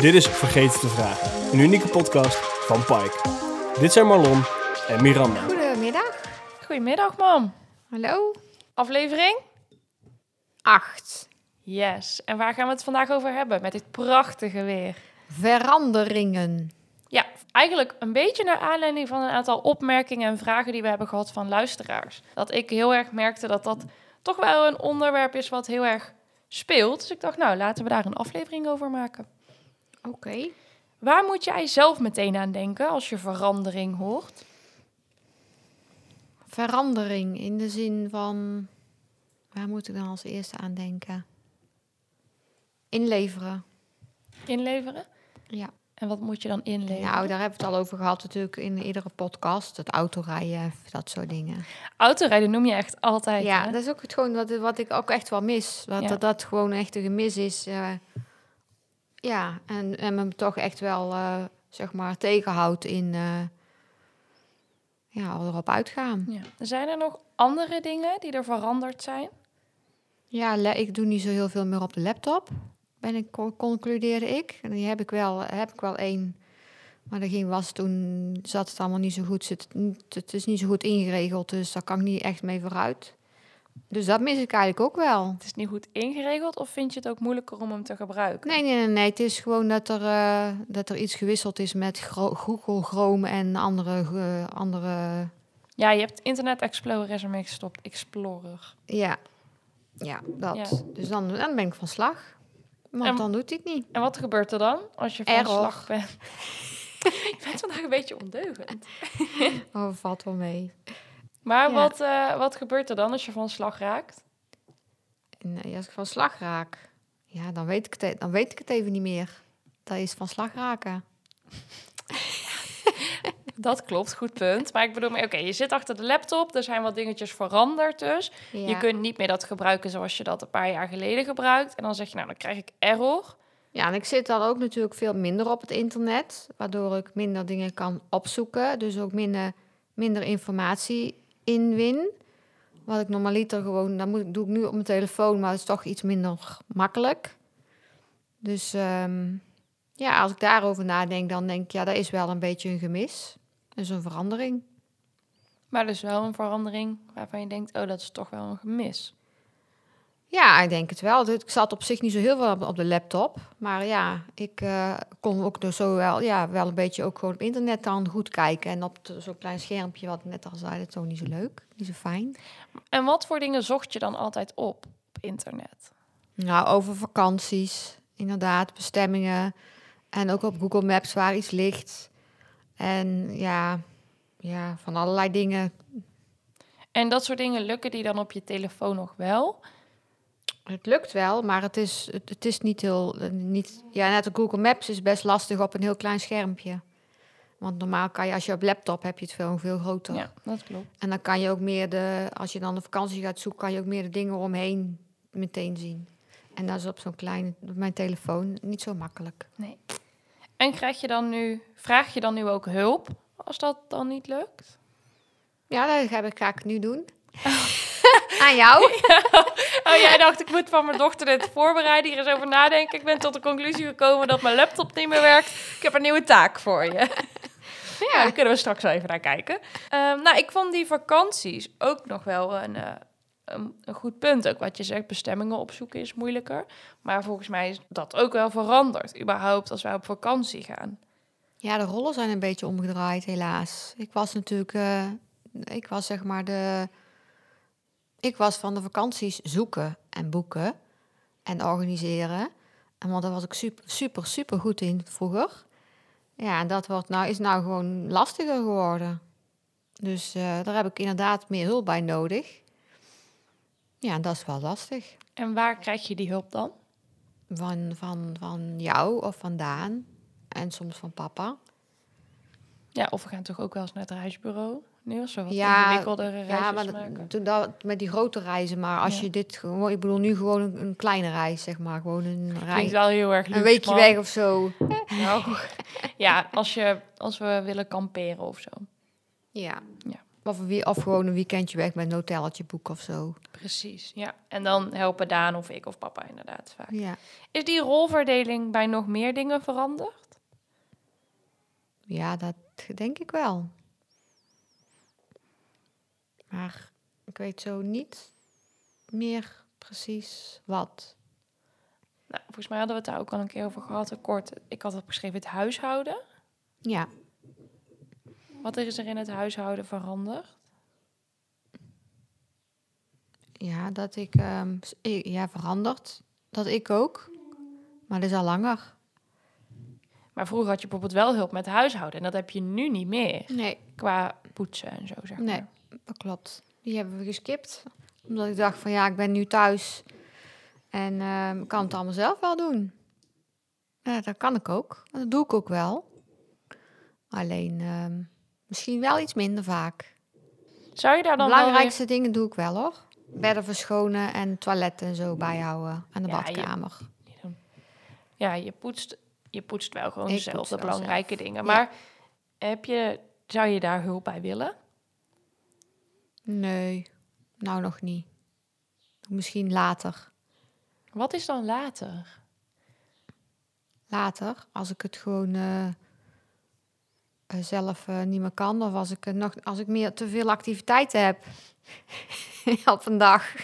Dit is Vergeten te Vragen, een unieke podcast van Pike. Dit zijn Marlon en Miranda. Goedemiddag. Goedemiddag, mam. Hallo. Aflevering? Acht. Yes. En waar gaan we het vandaag over hebben met dit prachtige weer? Veranderingen. Ja, eigenlijk een beetje naar aanleiding van een aantal opmerkingen en vragen die we hebben gehad van luisteraars. Dat ik heel erg merkte dat dat toch wel een onderwerp is wat heel erg speelt. Dus ik dacht, nou, laten we daar een aflevering over maken. Oké. Waar moet jij zelf meteen aan denken als je verandering hoort? Verandering in de zin van... Waar moet ik dan als eerste aan denken? Inleveren. Inleveren? Ja. En wat moet je dan inleveren? Nou, daar hebben we het al over gehad natuurlijk in iedere podcast. Het autorijden, dat soort dingen. Autorijden noem je echt altijd. Ja, hè? dat is ook het gewoon wat, wat ik ook echt wel mis. Wat Ja. dat, dat gewoon echt een gemis is. eh, ja, en, en me toch echt wel, eh, zeg maar, tegenhoudt in... eh, ja, erop uitgaan. Ja. Zijn er nog andere dingen die er veranderd zijn? Ja, ik doe niet zo heel veel meer op de laptop. Ben ik, co- concludeerde ik. En die heb ik wel, heb ik wel één. Maar dat ging was toen zat het allemaal niet zo goed. Zit, het is niet zo goed ingeregeld, dus daar kan ik niet echt mee vooruit. Dus dat mis ik eigenlijk ook wel. Het is niet goed ingeregeld of vind je het ook moeilijker om hem te gebruiken? Nee, nee, nee, nee. Het is gewoon dat er, eh, dat er iets gewisseld is met Gro- Google Chrome en andere, ge- andere Ja, je hebt Internet Explorer is ermee gestopt. Explorer. ja, ja, dat. Ja. Dus dan, dan ben ik van slag. Want En- dan doet hij het niet. En wat gebeurt er dan als je van Error. slag bent? je bent vandaag een beetje ondeugend. Oh, valt wel mee. Maar Ja. wat, eh, wat gebeurt er dan als je van slag raakt? Nee, als ik van slag raak, ja, dan weet ik het, e- dan weet ik het even niet meer. Dat is van slag raken. Dat klopt, goed punt. Maar ik bedoel, oké, je zit achter de laptop, er zijn wat dingetjes veranderd dus. Ja. Je kunt niet meer dat gebruiken zoals je dat een paar jaar geleden gebruikt. En dan zeg je, nou, dan krijg ik error. ja, en ik zit dan ook natuurlijk veel minder op het internet, waardoor ik minder dingen kan opzoeken. Dus ook minder, minder informatie inwin. Wat ik normaliter gewoon, dat moet, doe ik nu op mijn telefoon, maar het is toch iets minder makkelijk. Dus ehm, ja, als ik daarover nadenk, dan denk ik, ja, dat is wel een beetje een gemis. Dus een verandering. Maar dus wel een verandering waarvan je denkt, oh, dat is toch wel een gemis. Ja, ik denk het wel. Ik zat op zich niet zo heel veel op, de laptop. Maar ja, ik eh, kon ook dus zo wel, ja, wel een beetje ook gewoon op internet dan goed kijken. En op zo'n klein schermpje, wat ik net al zei, dat is toch niet zo leuk. Niet zo fijn. En wat voor dingen zocht je dan altijd op op internet? Nou, over vakanties, inderdaad, bestemmingen. En ook op Google Maps waar iets ligt. En ja, ja van allerlei dingen. En dat soort dingen lukken die dan op je telefoon nog wel? Het lukt wel, maar het is, het, het is niet heel... eh, Niet, ja, net op Google Maps is best lastig op een heel klein schermpje. Want normaal kan je, als je op laptop heb je het veel, veel groter. Ja, dat klopt. En dan kan je ook meer de... Als je dan de vakantie gaat zoeken, kan je ook meer de dingen omheen meteen zien. En dat is op zo'n kleine... Op mijn telefoon niet zo makkelijk. Nee. En krijg je dan nu, vraag je dan nu ook hulp als dat dan niet lukt? Ja, dat ga ik, ga ik nu doen. Aan jou? Oh, jij dacht, ik moet van mijn dochter dit voorbereiden, hier eens over nadenken. Ik ben tot de conclusie gekomen dat mijn laptop niet meer werkt. Ik heb een nieuwe taak voor je. Ja, daar kunnen we straks wel even naar kijken. Ehm, nou, ik vond die vakanties ook nog wel een, eh, een, een goed punt. Ook wat je zegt, bestemmingen opzoeken is moeilijker. Maar volgens mij is dat ook wel veranderd. Überhaupt als wij op vakantie gaan. Ja, de rollen zijn een beetje omgedraaid, helaas. Ik was natuurlijk, eh, ik was zeg maar de, ik was van de vakanties zoeken en boeken en organiseren. En want daar was ik super, super, super goed in vroeger. Ja, en dat wordt nou, is nou gewoon lastiger geworden. Dus eh, daar heb ik inderdaad meer hulp bij nodig. Ja, en dat is wel lastig. En waar krijg je die hulp dan? Van, van, van jou of van Daan. En soms van papa. Ja, of we gaan toch ook wel eens naar het reisbureau. Nu wat Ja, ingewikkeldere Ja, maar maken. toen dat, met die grote reizen. Maar als Ja. je dit gewoon, ik bedoel nu gewoon een, een kleine reis, zeg maar. Gewoon een Klinkt reis. wel heel erg luxe, Een weekje man. weg of zo. Nou, ja, als, je, als we willen kamperen of zo. Ja. Ja. Of, wie- of gewoon een weekendje weg met een hotelletje boeken of zo. Precies, ja. En dan helpen Daan of ik of papa inderdaad vaak. Ja. Is die rolverdeling bij nog meer dingen veranderd? ja, dat denk ik wel. Maar ik weet zo niet meer precies wat. Nou, volgens mij hadden we het daar ook al een keer over gehad, eh, kort. Ik had opgeschreven het huishouden. Ja, Wat is er in het huishouden veranderd? ja dat ik... i- ja, veranderd. Dat ik ook. Maar dat is al langer. Maar vroeger had je bijvoorbeeld wel hulp met huishouden. En dat heb je nu niet meer. Nee, Qua poetsen en zo, zeg Nee. Dat klopt. Die hebben we geskipt. Omdat ik dacht van ja, ik ben nu thuis. En ik kan het allemaal zelf wel doen. Ja, dat kan ik ook. Dat doe ik ook wel. Alleen ehm, misschien wel iets minder vaak. Zou je daar dan weer- belangrijkste dingen doe ik wel hoor. Bedden verschonen en toiletten en zo bijhouden. En de Ja, badkamer. Ja, je poetst, je poetst wel gewoon Ik zelf de belangrijke zelf. dingen. Ja. Maar heb je, zou je daar hulp bij willen? Nee, nou nog niet. Misschien later. Wat is dan later? later, als ik het gewoon eh, eh, zelf eh, niet meer kan, of als ik, nog, als ik meer te veel activiteiten heb op een dag.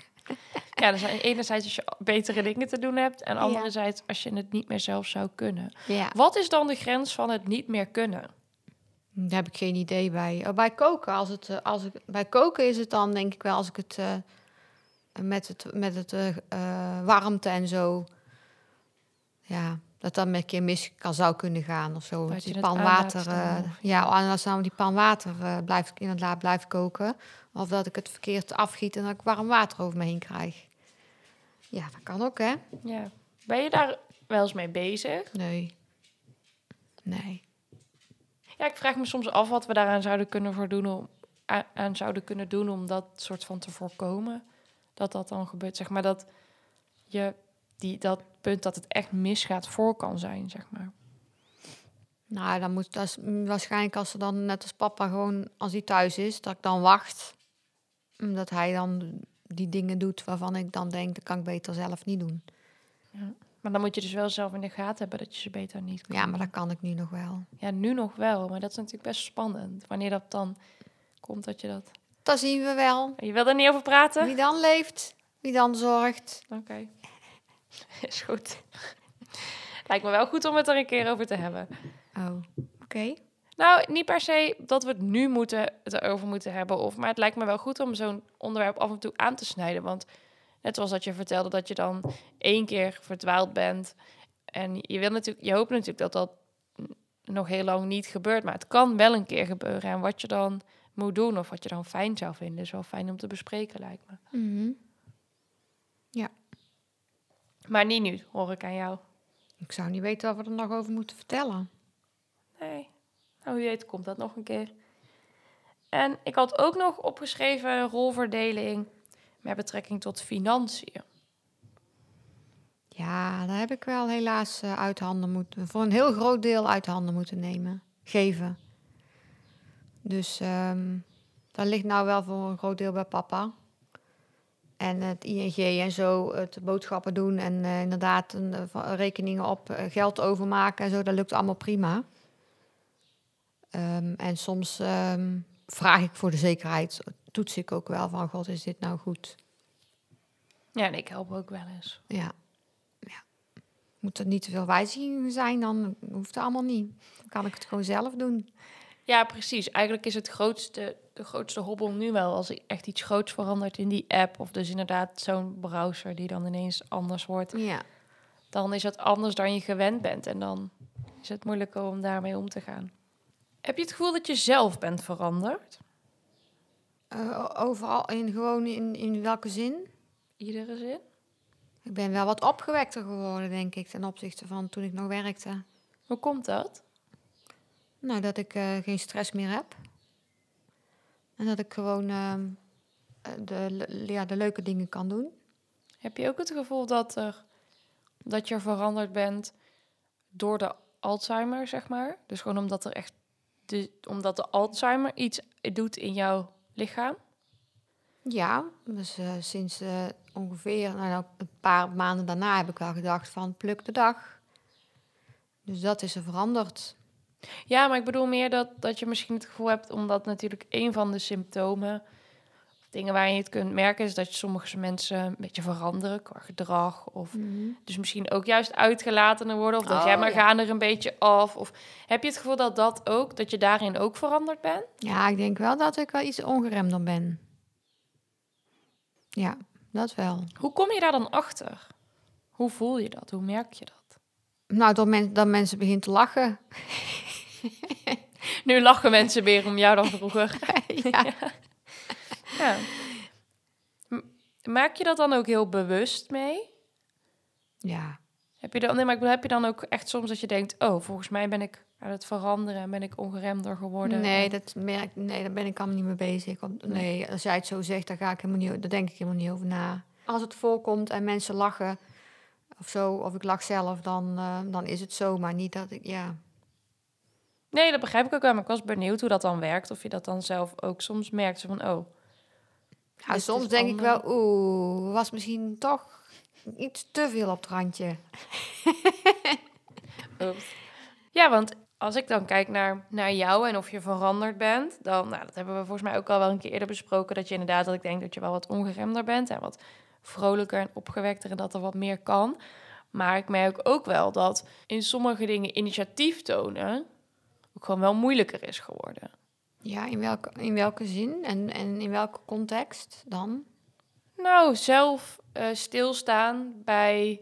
Ja, er zijn enerzijds als je betere dingen te doen hebt... en anderzijds als je het niet meer zelf zou kunnen. Ja, Wat is dan de grens van het niet meer kunnen? Daar heb ik geen idee bij. Oh, bij koken, als het, eh, als ik, bij koken is het dan denk ik wel als ik het eh, met het, met het eh, warmte en zo, ja, dat dan met een keer mis kan, zou kunnen gaan of zo. Dat die pan water, ja, als dan die pan water blijft inderdaad blijft koken, of dat ik het verkeerd afgiet en dat ik warm water over me heen krijg. Ja, dat kan ook, hè? Ja. Ben je daar wel eens mee bezig? Nee. Nee. Ja, ik vraag me soms af wat we daaraan zouden kunnen voor doen om aan zouden kunnen doen om dat soort van te voorkomen. Dat dat dan gebeurt, zeg maar dat je die dat punt dat het echt misgaat voor kan zijn, zeg maar. Nou, dan moet dat waarschijnlijk als ze dan net als papa gewoon als hij thuis is, dat ik dan wacht. Omdat hij dan die dingen doet waarvan ik dan denk, dat kan ik beter zelf niet doen. Maar dan moet je dus wel zelf in de gaten hebben dat je ze beter niet kan Ja, maar dat kan ik nu nog wel. Ja, nu nog wel, maar dat is natuurlijk best spannend. Wanneer dat dan komt dat je dat... Dat zien we wel. Je wil er niet over praten? Wie dan leeft, wie dan zorgt. Oké. Is goed. Lijkt me wel goed om het er een keer over te hebben. Oh, oké. Nou, niet per se dat we het nu moeten, het erover moeten hebben. Of, maar het lijkt me wel goed om zo'n onderwerp af en toe aan te snijden. Want net zoals dat je vertelde dat je dan één keer verdwaald bent. En je, wil natuurlijk, je hoopt natuurlijk dat dat nog heel lang niet gebeurt. Maar het kan wel een keer gebeuren. En wat je dan moet doen of wat je dan fijn zou vinden... is wel fijn om te bespreken, lijkt me. Mhm. Maar niet nu, hoor ik aan jou. Ik zou niet weten wat we er nog over moeten vertellen. Nee. Nou, wie weet komt dat nog een keer. En ik had ook nog opgeschreven rolverdeling met betrekking tot financiën. Ja, daar heb ik wel helaas eh, uit handen moeten, voor een heel groot deel uit handen moeten nemen, geven. Dus ehm dat ligt nou wel voor een groot deel bij papa. En het ING en zo, het boodschappen doen en eh, inderdaad een, eh, rekeningen op, geld overmaken en zo, dat lukt allemaal prima. Ehm, en soms ehm, vraag ik voor de zekerheid, toets ik ook wel van, god, is dit nou goed? Ja, en ik help ook wel eens. Ja. ja. Moet er niet te veel wijzigingen zijn, dan hoeft het allemaal niet. Dan kan ik het gewoon zelf doen. Ja, precies. Eigenlijk is het grootste, de grootste hobbel nu wel als echt iets groots verandert in die app. Of dus inderdaad zo'n browser die dan ineens anders wordt. Ja. Dan is het anders dan je gewend bent. En dan is het moeilijker om daarmee om te gaan. Heb je het gevoel dat je zelf bent veranderd? Eh, overal, in, gewoon in, in welke zin? Iedere zin? Ik ben wel wat opgewekter geworden, denk ik, ten opzichte van toen ik nog werkte. Hoe komt dat? Nou, dat ik eh, geen stress meer heb. En dat ik gewoon ehm, eh, de, ja, de leuke dingen kan doen. Heb je ook het gevoel dat, er, dat je veranderd bent door de Alzheimer, zeg maar? Dus gewoon omdat er echt de, omdat de Alzheimer iets doet in jouw lichaam? Ja, dus eh, sinds eh, ongeveer nou, een paar maanden daarna heb ik wel gedacht van pluk de dag. Dus dat is er veranderd. Ja, maar ik bedoel meer dat, dat je misschien het gevoel hebt, omdat natuurlijk een van de symptomen, dingen waar je het kunt merken, is dat je sommige mensen een beetje veranderen qua gedrag. Of dus misschien ook juist uitgelatener worden. Of dat Oh, jij maar ja. gaan er een beetje af. Of heb je het gevoel dat dat ook, dat je daarin ook veranderd bent? Ja, ik denk wel dat ik wel iets ongeremder ben. Ja, dat wel. Hoe kom je daar dan achter? Hoe voel je dat? Hoe merk je dat? Nou, dat, men, dat mensen beginnen te lachen. Nu lachen mensen weer om jou dan vroeger. ja. Ja. M- Maak je dat dan ook heel bewust mee? ja. Heb je dan, nee, maar heb je dan ook echt soms dat je denkt, oh, volgens mij ben ik aan het veranderen en ben ik ongeremder geworden? Nee, En- dat merk, nee, daar ben ik allemaal niet mee bezig. Want, nee, als jij het zo zegt, dan ga ik helemaal niet, daar denk ik helemaal niet over na. Als het voorkomt en mensen lachen of zo, of ik lach zelf, dan, eh, dan is het zo. Maar niet dat ik, ja. Nee, dat begrijp ik ook wel, maar ik was benieuwd hoe dat dan werkt. Of je dat dan zelf ook soms merkt, zo van, oh. Nou, dit soms denk ik wel, oeh, was misschien toch iets te veel op het randje. Ja, want als ik dan kijk naar, naar jou en of je veranderd bent, dan, nou, dat hebben we volgens mij ook al wel een keer eerder besproken, dat je inderdaad, dat ik denk dat je wel wat ongeremder bent en wat vrolijker en opgewekter en dat er wat meer kan. Maar ik merk ook wel dat in sommige dingen initiatief tonen ook gewoon wel moeilijker is geworden. Ja, in welke, in welke zin en, en in welke context dan? Nou, zelf eh, stilstaan bij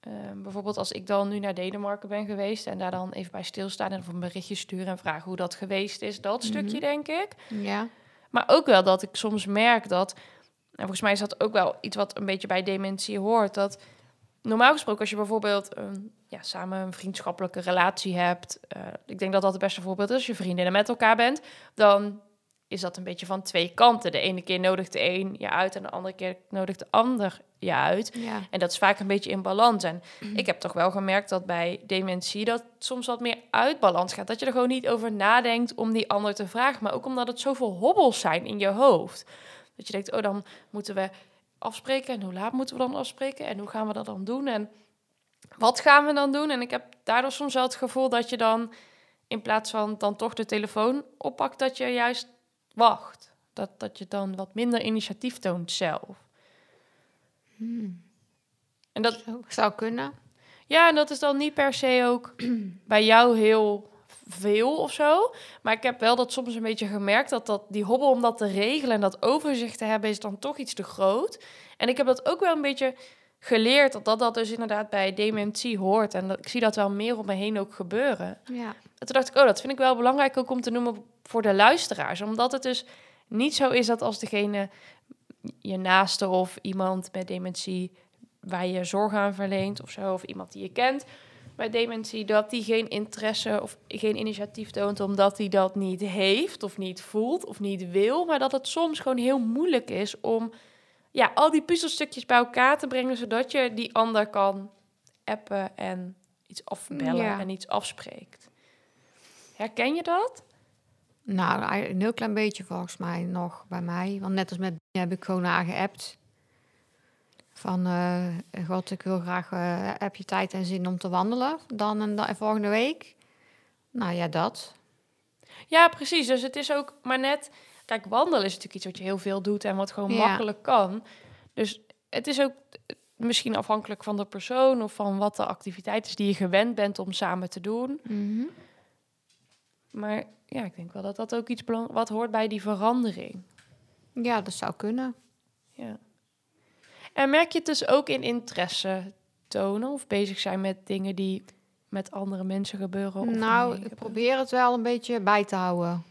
eh, bijvoorbeeld als ik dan nu naar Denemarken ben geweest en daar dan even bij stilstaan en of een berichtje sturen en vragen hoe dat geweest is. Dat stukje, denk ik. Ja. Maar ook wel dat ik soms merk dat, en volgens mij is dat ook wel iets wat een beetje bij dementie hoort, dat normaal gesproken als je bijvoorbeeld een, ja, samen een vriendschappelijke relatie hebt, eh, ik denk dat dat het beste voorbeeld is, als je vriendinnen met elkaar bent, dan is dat een beetje van twee kanten. De ene keer nodigt de een je uit en de andere keer nodigt de ander je uit. Ja. En dat is vaak een beetje in balans. En ik heb toch wel gemerkt dat bij dementie dat soms wat meer uit balans gaat. Dat je er gewoon niet over nadenkt om die ander te vragen. Maar ook omdat het zoveel hobbels zijn in je hoofd. Dat je denkt, oh dan moeten we afspreken. En hoe laat moeten we dan afspreken? En hoe gaan we dat dan doen? En wat gaan we dan doen? En ik heb daardoor soms wel het gevoel dat je dan in plaats van dan toch de telefoon oppakt, dat je juist wacht. Dat, dat je dan wat minder initiatief toont zelf. En dat, Zo, zou kunnen. ja, en dat is dan niet per se ook bij jou heel veel of zo. Maar ik heb wel dat soms een beetje gemerkt dat, dat die hobbel om dat te regelen en dat overzicht te hebben, is dan toch iets te groot. En ik heb dat ook wel een beetje geleerd, dat dat, dat dus inderdaad bij dementie hoort. En dat, ik zie dat wel meer om me heen ook gebeuren. Ja. En toen dacht ik, oh, dat vind ik wel belangrijk ook om te noemen voor de luisteraars. Omdat het dus niet zo is dat als degene, je naaste of iemand met dementie waar je zorg aan verleent of zo, of iemand die je kent bij dementie, dat die geen interesse of geen initiatief toont omdat hij dat niet heeft of niet voelt of niet wil, maar dat het soms gewoon heel moeilijk is om ja, al die puzzelstukjes bij elkaar te brengen, zodat je die ander kan appen en iets afbellen Ja. en iets afspreekt. Herken je dat? Nou, een heel klein beetje volgens mij nog bij mij. Want net als met heb ik gewoon aangeappt. Van, eh, god, ik wil graag, eh, heb je tijd en zin om te wandelen? Dan en, dan, en volgende week? Nou ja, dat. Ja, precies. Dus het is ook maar net... Kijk, wandelen is natuurlijk iets wat je heel veel doet en wat gewoon Ja. makkelijk kan. Dus het is ook misschien afhankelijk van de persoon of van wat de activiteit is die je gewend bent om samen te doen. Maar ja, ik denk wel dat dat ook iets belang wat hoort bij die verandering. Ja, dat zou kunnen. Ja. En merk je het dus ook in interesse tonen of bezig zijn met dingen die met andere mensen gebeuren? Of Nou, ik probeer het wel een beetje bij te houden.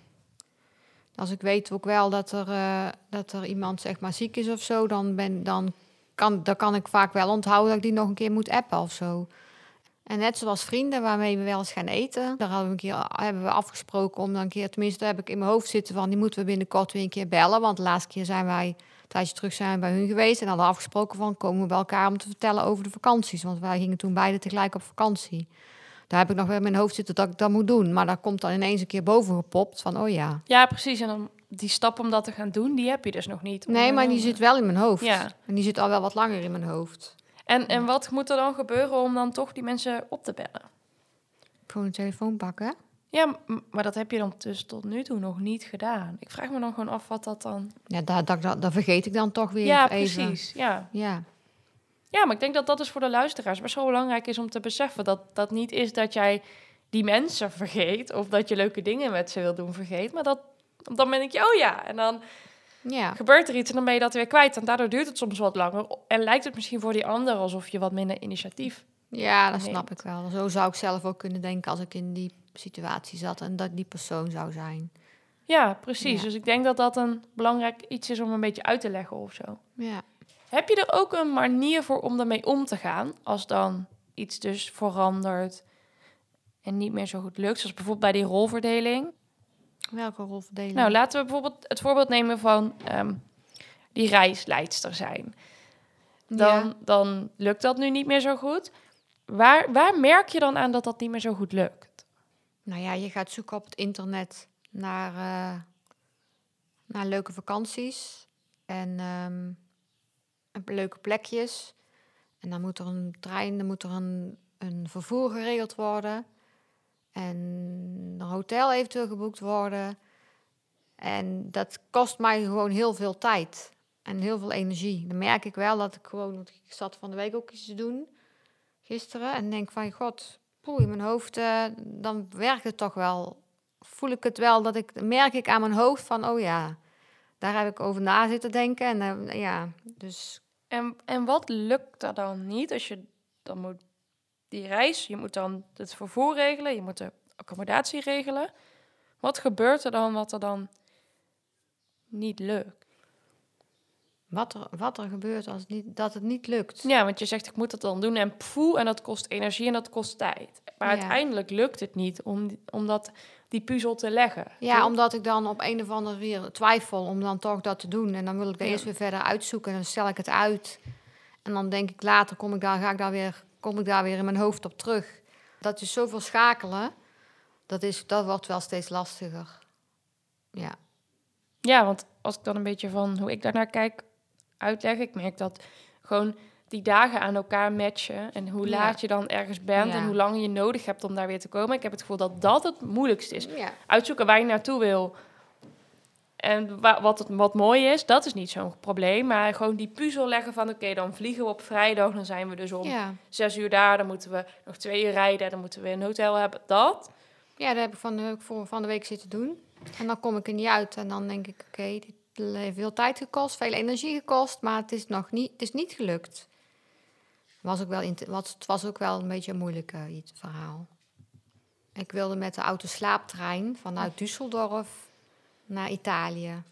Als ik weet ook wel dat er, eh, dat er iemand zeg maar ziek is of zo, dan, ben, dan, kan, dan kan ik vaak wel onthouden dat ik die nog een keer moet appen of zo. En net zoals vrienden waarmee we wel eens gaan eten, daar hadden we een keer, hebben we afgesproken om dan een keer, tenminste heb ik in mijn hoofd zitten van, die moeten we binnenkort weer een keer bellen. Want de laatste keer zijn wij, tijdje terug zijn we bij hun geweest en hadden afgesproken van, komen we bij elkaar om te vertellen over de vakanties. Want wij gingen toen beide tegelijk op vakantie. Daar heb ik nog wel in mijn hoofd zitten dat ik dat moet doen. Maar daar komt dan ineens een keer boven gepopt van, oh ja. Ja, precies. En dan die stap om dat te gaan doen, die heb je dus nog niet. Nee, maar die zit wel in mijn hoofd. Ja. En die zit al wel wat langer in mijn hoofd. En, en wat moet er dan gebeuren om dan toch die mensen op te bellen? Gewoon een telefoon pakken. Ja, maar dat heb je dan dus tot nu toe nog niet gedaan. Ik vraag me dan gewoon af wat dat dan... Ja, dat, dat, dat, dat vergeet ik dan toch weer Ja, even. precies. Ja. Ja. ja, maar ik denk dat dat dus voor de luisteraars best wel belangrijk is om te beseffen. Dat dat niet is dat jij die mensen vergeet of dat je leuke dingen met ze wil doen vergeet. Maar dat moment denk je, oh ja, en dan Ja. gebeurt er iets en dan ben je dat weer kwijt. En daardoor duurt het soms wat langer. En lijkt het misschien voor die ander alsof je wat minder initiatief... ja, dat snap ik wel. Zo zou ik zelf ook kunnen denken als ik in die situatie zat en dat die persoon zou zijn. Ja, precies. Ja. Dus ik denk dat dat een belangrijk iets is om een beetje uit te leggen of zo. Ja. Heb je er ook een manier voor om daarmee om te gaan? Als dan iets dus verandert en niet meer zo goed lukt. Zoals bijvoorbeeld bij die rolverdeling. Welke rolverdeling? Nou, laten we bijvoorbeeld het voorbeeld nemen van ehm, die reisleidster zijn. Dan, Ja. dan lukt dat nu niet meer zo goed. Waar, waar merk je dan aan dat dat niet meer zo goed lukt? Nou ja, je gaat zoeken op het internet naar, eh, naar leuke vakanties en ehm, en leuke plekjes. En dan moet er een trein, dan moet er een, een vervoer geregeld worden. En een hotel eventueel geboekt worden. En dat kost mij gewoon heel veel tijd en heel veel energie. Dan merk ik wel dat ik gewoon, ik zat van de week ook iets te doen, gisteren. En denk van, god, in mijn hoofd, eh, dan werkt het toch wel. Voel ik het wel, dat ik, merk ik aan mijn hoofd van, oh ja, daar heb ik over na zitten denken. En eh, ja, dus En, en wat lukt er dan niet als je dan moet die reis, je moet dan het vervoer regelen, je moet de accommodatie regelen. Wat gebeurt er dan wat er dan niet lukt? Wat er, wat er gebeurt als het niet, dat het niet lukt. Ja, want je zegt ik moet dat dan doen en poe, en dat kost energie en dat kost tijd. Maar Ja. uiteindelijk lukt het niet om, die- om dat, die puzzel te leggen. Ja, toch? omdat ik dan op een of andere manier twijfel om dan toch dat te doen. En dan wil ik er Ja. eerst weer verder uitzoeken en dan stel ik het uit. En dan denk ik later, kom ik daar, ga ik daar weer, kom ik daar weer in mijn hoofd op terug. Dat is zoveel schakelen, dat, is, dat wordt wel steeds lastiger. Ja, Ja, want als ik dan een beetje van hoe ik daarnaar kijk uitleg, ik merk dat gewoon die dagen aan elkaar matchen en hoe Ja. laat je dan ergens bent Ja. en hoe lang je nodig hebt om daar weer te komen. Ik heb het gevoel dat dat het moeilijkste is. ja. Uitzoeken waar je naartoe wil en wa- wat, het, wat mooi is, dat is niet zo'n probleem. Maar gewoon die puzzel leggen van oké, dan vliegen we op vrijdag, dan zijn we dus om zes uur daar, dan moeten we nog twee uur rijden, dan moeten we een hotel hebben. Dat. ja dat heb ik van de, week voor, van de week zitten doen. En dan kom ik er niet uit en dan denk ik, oké, dit heeft veel tijd gekost, veel energie gekost, maar het is nog niet, het is niet gelukt. Was ook wel was, het was ook wel een beetje een moeilijk eh, iets, verhaal. Ik wilde met de autoslaaptrein vanuit Düsseldorf naar Italië.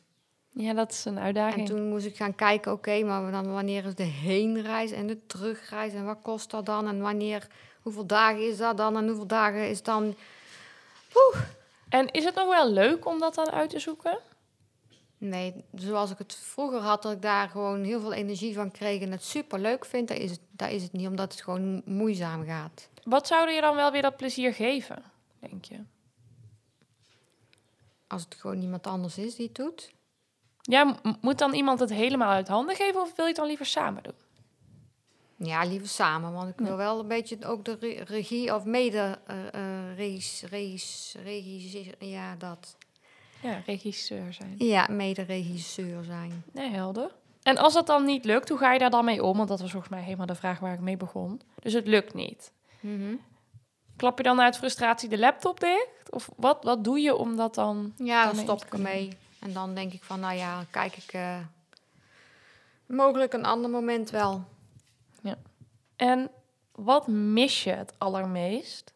Ja, dat is een En uitdaging. toen moest ik gaan kijken, oké, maar dan wanneer is de heenreis en de terugreis en wat kost dat dan? En wanneer, hoeveel dagen is dat dan? En hoeveel dagen is dan... En is het nog wel leuk om dat dan uit te zoeken? Nee, zoals ik het vroeger had, dat ik daar gewoon heel veel energie van kreeg en het super leuk vind, daar is het, daar is het niet, omdat het gewoon mo- moeizaam gaat. Wat zou je dan wel weer dat plezier geven, denk je? Als het gewoon iemand anders is die het doet. Ja, moet dan iemand het helemaal uit handen geven of wil je het dan liever samen doen? Ja, liever samen, want ik wil wel een beetje ook de re- regie of mede eh eh, regis, regis, ja, dat. Ja, regisseur zijn. Ja, mede-regisseur zijn. Nee, helder. En als dat dan niet lukt, hoe ga je daar dan mee om? Want dat was volgens mij helemaal de vraag waar ik mee begon. Dus het lukt niet. Mhm. Klap je dan uit frustratie de laptop dicht? Of wat, wat doe je om dat dan... Ja, dan stop ik ermee. En dan denk ik van, nou ja, kijk ik eh, mogelijk een ander moment wel. En wat mis je het allermeest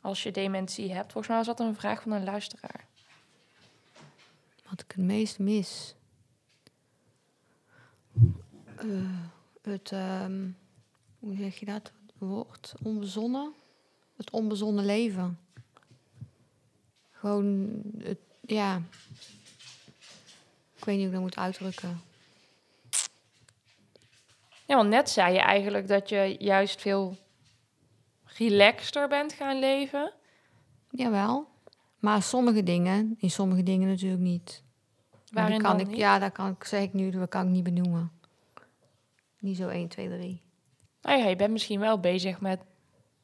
als je dementie hebt? Volgens mij was dat een vraag van een luisteraar. Wat ik het meest mis. Eh, het, ehm, hoe zeg je dat? Woord onbezonnen. Het onbezonnen leven. Gewoon, het, ja. Ik weet niet hoe ik dat moet uitdrukken. Ja, want net zei je eigenlijk dat je juist veel relaxter bent gaan leven. Jawel. Maar sommige dingen, in sommige dingen natuurlijk niet. Waarin kan dan ik, niet? ja, dat kan ik, zeg ik nu, dat kan ik niet benoemen. Niet zo 1, 2, 3. Nou ja, je bent misschien wel bezig met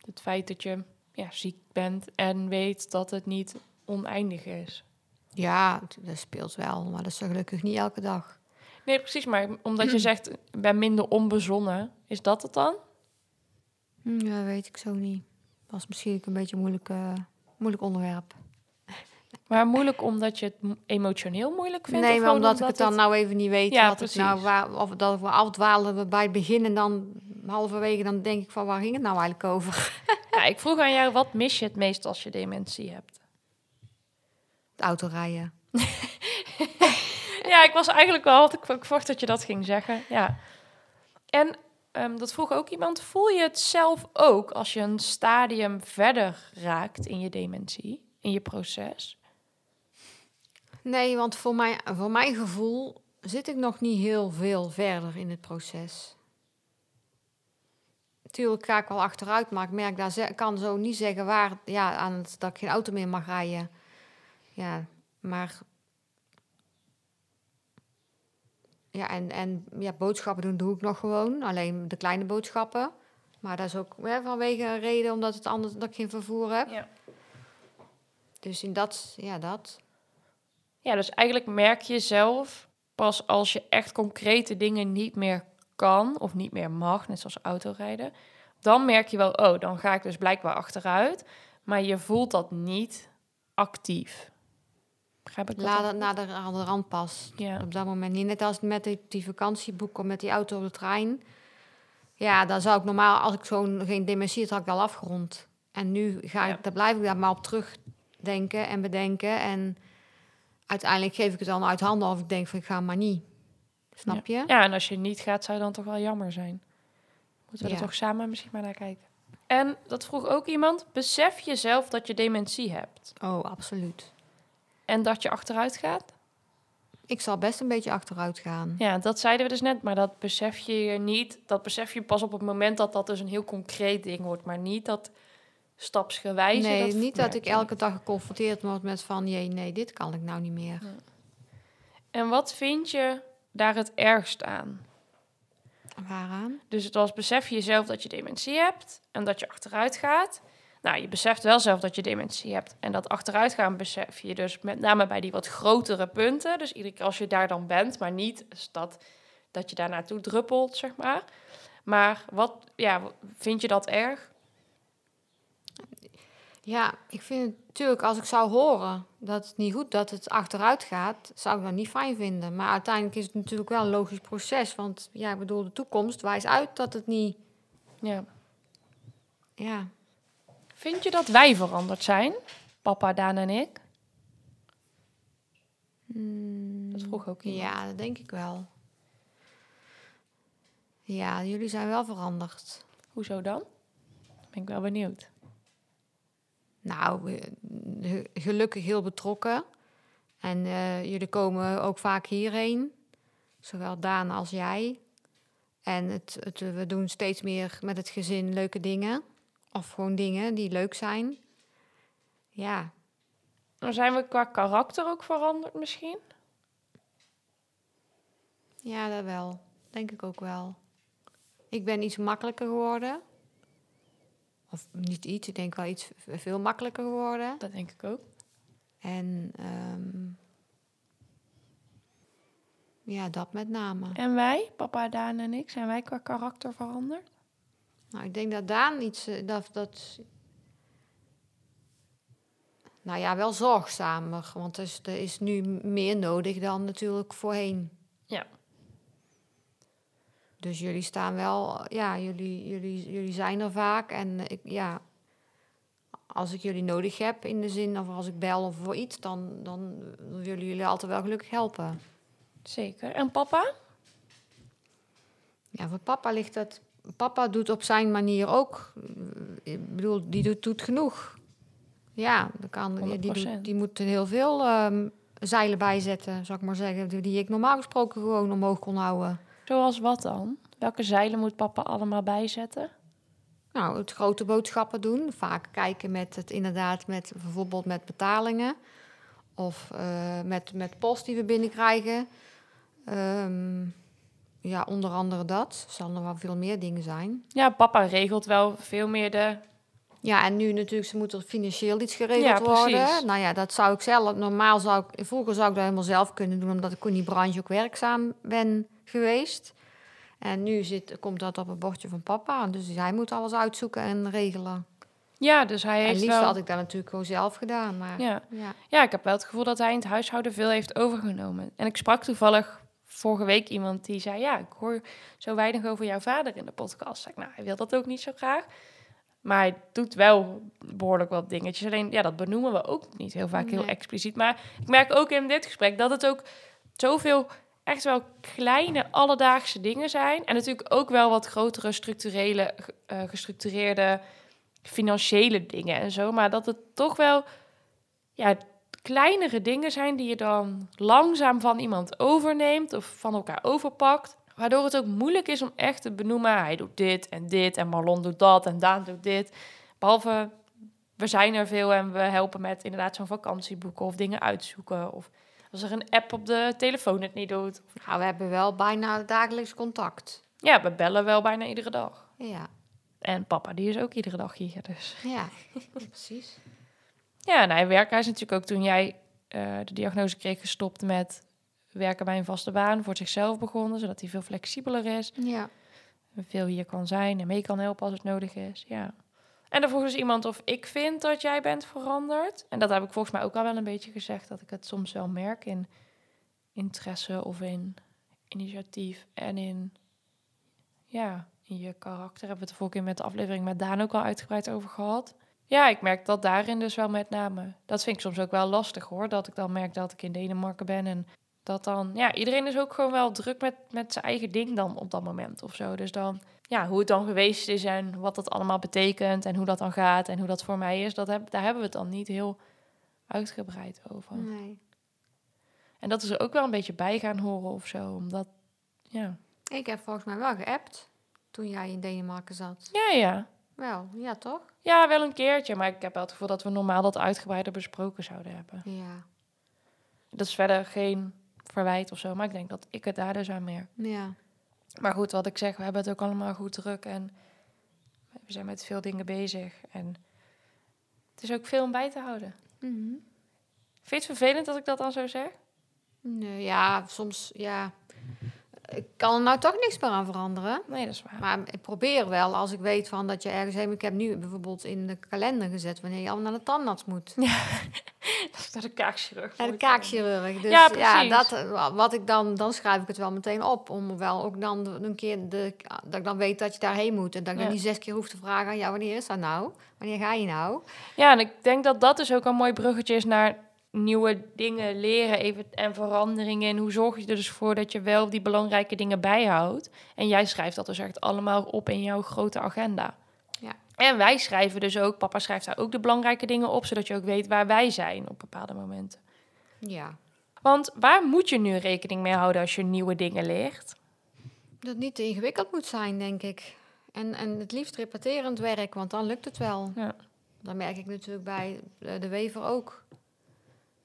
het feit dat je ja, ziek bent en weet dat het niet oneindig is. Ja, dat speelt wel, maar dat is gelukkig niet elke dag. Nee, precies, maar omdat je zegt, ik ben minder onbezonnen, is dat het dan? Hm, Ja, weet ik zo niet. Was misschien een beetje een moeilijk, moeilijk onderwerp. Maar moeilijk omdat je het mo- emotioneel moeilijk vindt? nee, of maar omdat ik het dan nou even niet weet. Ja, wat het nou, precies. waar, of dat we afdwalen bij het begin en dan halverwege dan denk ik van waar ging het nou eigenlijk over? Ja, ik vroeg aan jou, wat mis je het meest als je dementie hebt? Het autorijden. Ja, ik was eigenlijk wel, ik, ik verwacht dat je dat ging zeggen. Ja. En ehm, dat vroeg ook iemand, voel je het zelf ook als je een stadium verder raakt in je dementie, in je proces? Nee, want voor, mij, voor mijn gevoel zit ik nog niet heel veel verder in het proces. Natuurlijk ga ik wel achteruit, maar ik merk daar kan zo niet zeggen waar ja, aan het, dat ik geen auto meer mag rijden. Ja, maar. Ja, en, en ja, boodschappen doen doe ik nog gewoon. Alleen de kleine boodschappen. Maar dat is ook hè, vanwege een reden omdat het anders dat ik geen vervoer heb. Ja. Dus in dat, ja, dat. Ja, dus eigenlijk merk je zelf pas als je echt concrete dingen niet meer kan of niet meer mag, net zoals autorijden. Dan merk je wel, oh, dan ga ik dus blijkbaar achteruit. Maar je voelt dat niet actief. Begrijp ik? Laat het naar de, aan de rand pas. Ja. Op dat moment niet. Net als met die, die vakantieboeken met die auto op de trein. Ja, dan zou ik normaal, als ik zo'n geen dementie had, had ik al afgerond. En nu ga ik, Ja. daar blijf ik daar maar op terugdenken en bedenken. En uiteindelijk geef ik het dan uit handen of ik denk van ik ga maar niet. Snap je? Ja, en als je niet gaat, zou dan toch wel jammer zijn. Moeten we er toch samen misschien maar naar kijken. En dat vroeg ook iemand, besef je zelf dat je dementie hebt Oh, absoluut. en dat je achteruit gaat? Ik zal best een beetje achteruit gaan. Ja, dat zeiden we dus net, maar dat besef je niet. Dat besef je pas op het moment dat dat dus een heel concreet ding wordt, maar niet dat stapsgewijze. nee, dat niet dat ik elke dag geconfronteerd word met van... jee, nee, dit kan ik nou niet meer. En wat vind je daar het ergst aan? Waaraan? Dus het was besef je zelf dat je dementie hebt en dat je achteruit gaat. Nou, je beseft wel zelf dat je dementie hebt. En dat achteruitgaan besef je dus met name bij die wat grotere punten. Dus iedere keer als je daar dan bent, maar niet dat, dat je daar naartoe druppelt, zeg maar. Maar wat, ja, vind je dat erg? Ja, ik vind het natuurlijk, als ik zou horen dat het niet goed dat het achteruit gaat, zou ik dat niet fijn vinden. Maar uiteindelijk is het natuurlijk wel een logisch proces. Want ja, ik bedoel, de toekomst wijst uit dat het niet. Ja. Ja, Vind je dat wij veranderd zijn? Papa, Daan en ik? Dat vroeg ook iemand. ja, dat denk ik wel. Ja, jullie zijn wel veranderd. Hoezo dan? Ben ik wel benieuwd. Nou, gelukkig heel betrokken. En eh, jullie komen ook vaak hierheen. Zowel Daan als jij. En het, het, we doen steeds meer met het gezin leuke dingen. Of gewoon dingen die leuk zijn. Ja, Dan zijn we qua karakter ook veranderd misschien? ja, dat wel. Denk ik ook wel. Ik ben iets makkelijker geworden. Of niet iets, ik denk wel iets veel makkelijker geworden. Dat denk ik ook. En ehm, ja, dat met name. En wij, papa, Daan en ik, zijn wij qua karakter veranderd? Nou, ik denk dat Daan iets, eh, dat, dat... Nou ja, wel zorgzamer. Want er is, er is nu meer nodig dan natuurlijk voorheen. Ja. Dus jullie staan wel... Ja, jullie, jullie, jullie zijn er vaak. En ik, ja... Als ik jullie nodig heb in de zin, of als ik bel of voor iets, dan, dan willen jullie altijd wel gelukkig helpen. Zeker. En papa? Ja, voor papa ligt dat. Papa doet op zijn manier ook. Ik bedoel, die doet, doet genoeg. Ja, kan, die, die, 100%. doet, die moet heel veel ehm, zeilen bijzetten, zou ik maar zeggen. Die ik normaal gesproken gewoon omhoog kon houden. Zoals wat dan? Welke zeilen moet papa allemaal bijzetten? Nou, het grote boodschappen doen. Vaak kijken met het inderdaad, met bijvoorbeeld met betalingen. Of eh, met, met post die we binnenkrijgen. Ehm, ja, onder andere dat. Er zal nog wel veel meer dingen zijn. Ja, papa regelt wel veel meer de... Ja, en nu natuurlijk, ze moeten financieel iets geregeld Ja, precies. worden. Nou ja, dat zou ik zelf, normaal zou ik, vroeger zou ik dat helemaal zelf kunnen doen, omdat ik in die branche ook werkzaam ben geweest. En nu zit, komt dat op het bordje van papa, dus hij moet alles uitzoeken en regelen. Ja, dus hij En heeft liefst wel... had ik dat natuurlijk gewoon zelf gedaan, maar ja. Ja. ja, ik heb wel het gevoel dat hij in het huishouden veel heeft overgenomen. En ik sprak toevallig vorige week iemand die zei... ja, ik hoor zo weinig over jouw vader in de podcast. Zeg ik, nou, hij wil dat ook niet zo graag. Maar hij doet wel behoorlijk wat dingetjes. Alleen, ja, dat benoemen we ook niet heel vaak heel expliciet. Maar ik merk ook in dit gesprek dat het ook zoveel echt wel kleine alledaagse dingen zijn. En natuurlijk ook wel wat grotere structurele, eh, gestructureerde financiële dingen en zo. Maar dat het toch wel ja, kleinere dingen zijn die je dan langzaam van iemand overneemt of van elkaar overpakt. Waardoor het ook moeilijk is om echt te benoemen, hij doet dit en dit en Marlon doet dat en Daan doet dit. Behalve, we zijn er veel en we helpen met inderdaad zo'n vakantieboeken of dingen uitzoeken. Of als er een app op de telefoon het niet doet. Nou, we hebben wel bijna dagelijks contact. Ja, we bellen wel bijna iedere dag. Ja, En papa, die is ook iedere dag hier, dus... ja, precies. Ja, en hij werkt. Hij is natuurlijk ook toen jij eh, de diagnose kreeg gestopt met werken bij een vaste baan voor zichzelf begonnen, zodat hij veel flexibeler is, Ja. veel hier kan zijn en mee kan helpen als het nodig is. Ja. En dan vroeg dus iemand of ik vind dat jij bent veranderd. En dat heb ik volgens mij ook al wel een beetje gezegd, dat ik het soms wel merk in interesse of in initiatief en in, ja, in je karakter. Hebben we het de vorige keer met de aflevering met Daan ook al uitgebreid over gehad. Ja, ik merk dat daarin dus wel met name. Dat vind ik soms ook wel lastig hoor. Dat ik dan merk dat ik in Denemarken ben en dat dan, ja, iedereen is ook gewoon wel druk met, met zijn eigen ding dan op dat moment of zo. Dus dan, ja, hoe het dan geweest is en wat dat allemaal betekent en hoe dat dan gaat en hoe dat voor mij is, dat heb, daar hebben we het dan niet heel uitgebreid over. Nee. En dat is er ook wel een beetje bij gaan horen of zo, omdat, ja. Ik heb volgens mij wel geappt toen jij in Denemarken zat. Ja, ja. Wel, ja toch? Ja, wel een keertje, maar ik heb wel het gevoel dat we normaal dat uitgebreider besproken zouden hebben. Ja. Dat is verder geen verwijt of zo, maar ik denk dat ik het daar dus aan meer. Ja. Maar goed, wat ik zeg, we hebben het ook allemaal goed druk en we zijn met veel dingen bezig. En het is ook veel om bij te houden. Mhm. Vind je het vervelend dat ik dat dan zo zeg? Nee, ja, soms, ja. Ik kan er nou toch niks meer aan veranderen. Nee, dat is waar. Maar ik probeer wel, als ik weet van dat je ergens heen... Ik heb nu bijvoorbeeld in de kalender gezet wanneer je allemaal naar de tandarts moet. Dat is naar de kaakchirurg. Naar de kaakchirurg. Dus Ja, ja, precies. dat, eh, wat ik dan, dan schrijf ik het wel meteen op. Om wel ook dan een keer, de, dat ik dan weet dat je daarheen moet. En dat ik Ja. dan niet zes keer hoef te vragen, ja, wanneer is dat nou? Wanneer ga je nou? Ja, en ik denk dat dat dus ook een mooi bruggetje is naar nieuwe dingen leren even, en veranderingen. En hoe zorg je er dus voor dat je wel die belangrijke dingen bijhoudt. En jij schrijft dat dus echt allemaal op in jouw grote agenda. Ja. En wij schrijven dus ook, papa schrijft daar ook de belangrijke dingen op, zodat je ook weet waar wij zijn op bepaalde momenten. Ja. Want waar moet je nu rekening mee houden als je nieuwe dingen leert? Dat niet te ingewikkeld moet zijn, denk ik. En, en het liefst repeterend werk, want dan lukt het wel. Ja. Dat merk ik natuurlijk bij eh, de wever ook.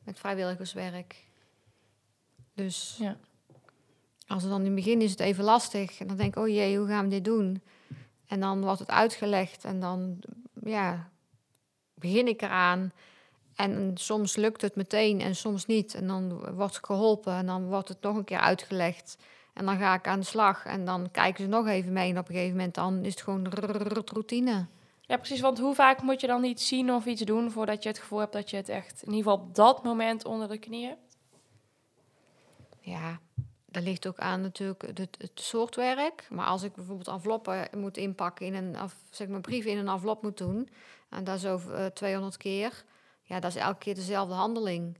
Met vrijwilligerswerk. Dus Ja. als het dan in het begin is het even lastig. En dan denk ik, oh jee, hoe gaan we dit doen? En dan wordt het uitgelegd en dan ja, begin ik eraan. En soms lukt het meteen en soms niet. En dan wordt geholpen en dan wordt het nog een keer uitgelegd. En dan ga ik aan de slag en dan kijken ze nog even mee. En op een gegeven moment dan is het gewoon routine. Ja, precies. Want hoe vaak moet je dan iets zien of iets doen voordat je het gevoel hebt dat je het echt in ieder geval op dat moment onder de knie hebt? Ja, dat ligt ook aan natuurlijk het, het soort werk. Maar als ik bijvoorbeeld enveloppen moet inpakken in een, of zeg maar brieven in een envelop moet doen, en dat is over eh, 200 keer, ja, dat is elke keer dezelfde handeling.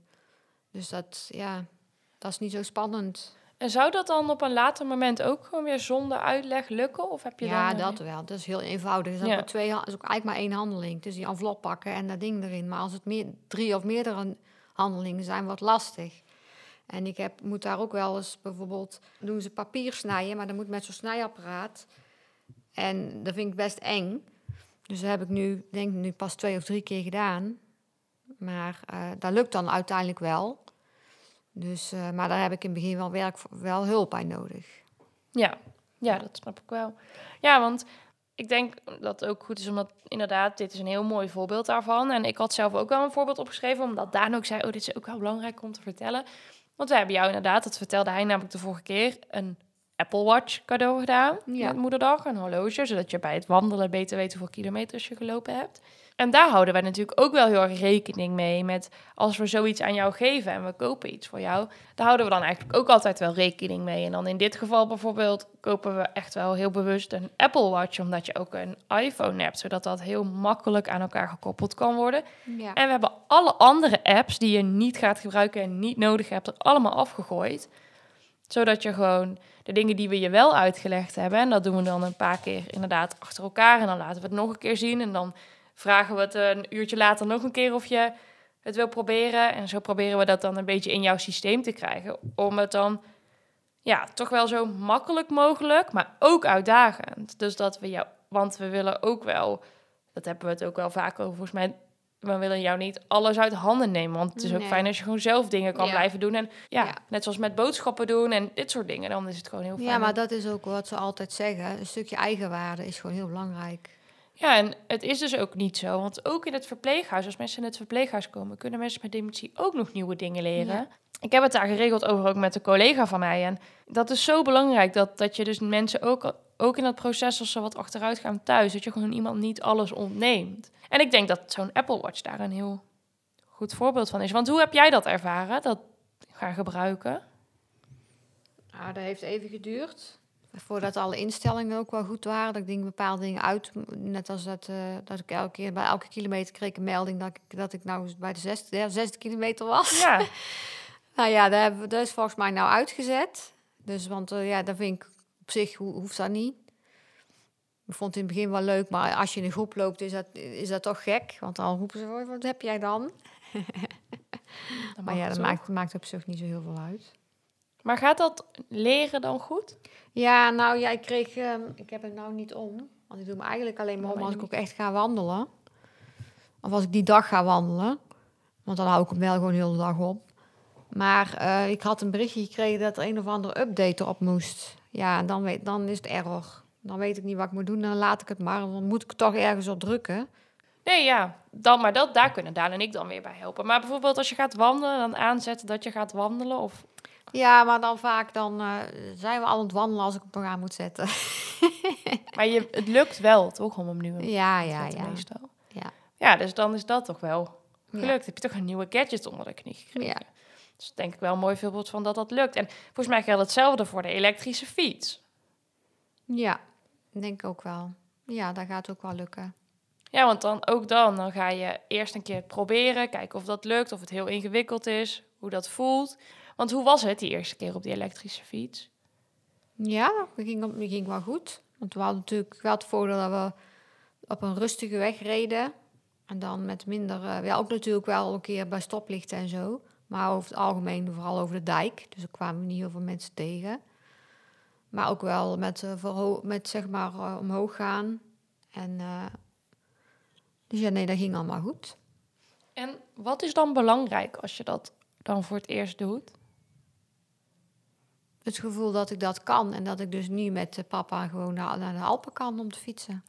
Dus dat, ja, dat is niet zo spannend. En zou dat dan op een later moment ook gewoon weer zonder uitleg lukken? Of heb je Ja, dan... dat wel. Dat is heel eenvoudig. Is, Ja. twee, ha- is ook eigenlijk maar één handeling. Dus die envelop pakken en dat ding erin. Maar als het meer, drie of meerdere handelingen zijn, wordt lastig. En ik heb, moet daar ook wel eens bijvoorbeeld... doen ze papier snijden, maar dat moet met zo'n snijapparaat. En dat vind ik best eng. Dus dat heb ik nu, denk ik, nu pas twee of drie keer gedaan. Maar eh, dat lukt dan uiteindelijk wel. Dus, eh, maar daar heb ik in het begin wel, werk, voor- wel hulp bij nodig. Ja, ja, dat snap ik wel. Ja, want ik denk dat het ook goed is, omdat inderdaad, dit is een heel mooi voorbeeld daarvan. En ik had zelf ook wel een voorbeeld opgeschreven, omdat Daan ook zei, oh, dit is ook wel belangrijk om te vertellen. Want we hebben jou inderdaad, dat vertelde hij namelijk de vorige keer, een Apple Watch cadeau gedaan Ja. met moederdag, een horloge, zodat je bij het wandelen beter weet hoeveel kilometers je gelopen hebt. En daar houden wij natuurlijk ook wel heel erg rekening mee met als we zoiets aan jou geven en we kopen iets voor jou, daar houden we dan eigenlijk ook altijd wel rekening mee. En dan in dit geval bijvoorbeeld kopen we echt wel heel bewust een Apple Watch, omdat je ook een iPhone hebt, zodat dat heel makkelijk aan elkaar gekoppeld kan worden. Ja. En we hebben alle andere apps die je niet gaat gebruiken en niet nodig hebt, er allemaal afgegooid. Zodat je gewoon de dingen die we je wel uitgelegd hebben, en dat doen we dan een paar keer inderdaad achter elkaar. En dan laten we het nog een keer zien. En dan vragen we het een uurtje later nog een keer of je het wil proberen. En zo proberen we dat dan een beetje in jouw systeem te krijgen. Om het dan ja, toch wel zo makkelijk mogelijk, maar ook uitdagend. Dus dat we jou, want we willen ook wel, dat hebben we het ook wel vaak over, volgens mij, we willen jou niet alles uit handen nemen. Want het is ook Nee. fijn als je gewoon zelf dingen kan Ja. blijven doen. En ja, Ja. net zoals met boodschappen doen en dit soort dingen, dan is het gewoon heel fijn. ja, maar dat is ook wat ze altijd zeggen. Een stukje eigenwaarde is gewoon heel belangrijk. Ja, en het is dus ook niet zo. Want ook in het verpleeghuis, als mensen in het verpleeghuis komen, kunnen mensen met dementie ook nog nieuwe dingen leren. Ja. Ik heb het daar geregeld over ook met een collega van mij. En dat is zo belangrijk dat, dat je dus mensen ook, ook in dat proces, als ze wat achteruit gaan thuis, dat je gewoon iemand niet alles ontneemt. En ik denk dat zo'n Apple Watch daar een heel goed voorbeeld van is. Want hoe heb jij dat ervaren, dat gaan gebruiken? Nou, dat heeft even geduurd. Voordat alle instellingen ook wel goed waren. Dat ik dingen, bepaalde dingen uit... Net als dat, eh, dat ik elke keer bij elke kilometer kreeg een melding... dat ik, dat ik nou bij de zesde, ja, zesde kilometer was. Ja, Nou ja, dat, hebben we, dat is volgens mij nou uitgezet. Dus, want eh, ja, dat vind ik op zich ho- hoeft dat niet. Ik vond het in het begin wel leuk, maar als je in een groep loopt, is dat, is dat toch gek. Want dan roepen ze, "Hoi, wat heb jij dan? Maar ja, dat maakt, maakt op zich niet zo heel veel uit. Maar gaat dat leren dan goed? Ja, nou ja, ik kreeg, ehm, ik heb het nou niet om. Want ik doe hem eigenlijk alleen maar om als ik ook echt ga wandelen. Of als ik die dag ga wandelen. Want dan hou ik hem wel gewoon heel de dag op. Maar eh, ik had een berichtje gekregen dat er een of andere update erop moest. Ja, en dan, weet, dan is het error. Dan weet ik niet wat ik moet doen, dan laat ik het maar. Dan moet ik toch ergens op drukken. Nee, ja, dan, maar dat, daar kunnen Daan en ik dan weer bij helpen. Maar bijvoorbeeld als je gaat wandelen, dan aanzetten dat je gaat wandelen. Of, Ja, maar dan vaak dan, eh, zijn we al aan het wandelen als ik hem nog aan moet zetten. maar je, het lukt wel, toch, om hem nu ja, te ja, zetten ja. meestal. Ja. Ja, dus dan is dat toch wel Ja. gelukt. Heb je toch een nieuwe gadget onder de knie gekregen. Ja. Dus denk ik wel een mooi voorbeeld van dat dat lukt. En volgens mij geldt hetzelfde voor de elektrische fiets. Ja, denk ik ook wel. Ja, dat gaat ook wel lukken. Ja, want dan ook dan, dan ga je eerst een keer proberen, kijken of dat lukt, of het heel ingewikkeld is, hoe dat voelt. Want hoe was het die eerste keer op die elektrische fiets? Ja, dat ging, dat ging wel goed. Want we hadden natuurlijk wel het voordeel dat we op een rustige weg reden. En dan met minder... eh, ja, ook natuurlijk wel een keer bij stoplichten en zo. Maar over het algemeen vooral over de dijk. Dus er kwamen niet heel veel mensen tegen. Maar ook wel met, eh, met zeg maar eh, omhoog gaan. En... dus ja, nee, dat ging allemaal goed. En wat is dan belangrijk als je dat dan voor het eerst doet? Het gevoel dat ik dat kan. En dat ik dus nu met papa gewoon naar, naar de Alpen kan om te fietsen.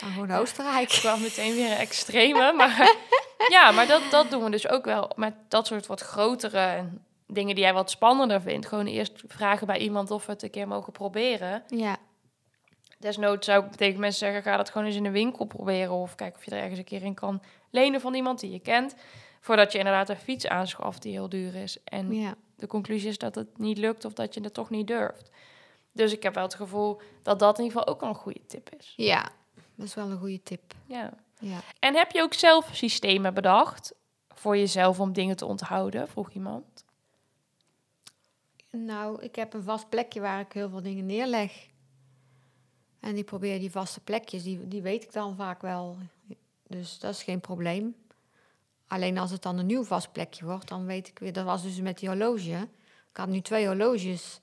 En gewoon naar Oostenrijk. Ik kwam meteen weer een extreme, maar ja, maar dat, dat doen we dus ook wel met dat soort wat grotere dingen die jij wat spannender vindt. Gewoon eerst vragen bij iemand of we het een keer mogen proberen. Ja, Desnoods zou ik tegen mensen zeggen, ga dat gewoon eens in de winkel proberen. Of kijk of je er ergens een keer in kan lenen van iemand die je kent. Voordat je inderdaad een fiets aanschaft die heel duur is. En ja. De conclusie is dat het niet lukt of dat je het toch niet durft. Dus ik heb wel het gevoel dat dat in ieder geval ook al een goede tip is. Ja, dat is wel een goede tip. Ja. Ja. En heb je ook zelf systemen bedacht voor jezelf om dingen te onthouden? Vroeg iemand. Nou, ik heb een vast plekje waar ik heel veel dingen neerleg. En ik probeer die vaste plekjes, die, die weet ik dan vaak wel. Dus dat is geen probleem. Alleen als het dan een nieuw vast plekje wordt, dan weet ik weer... Dat was dus met die horloge. Ik had nu twee horloges.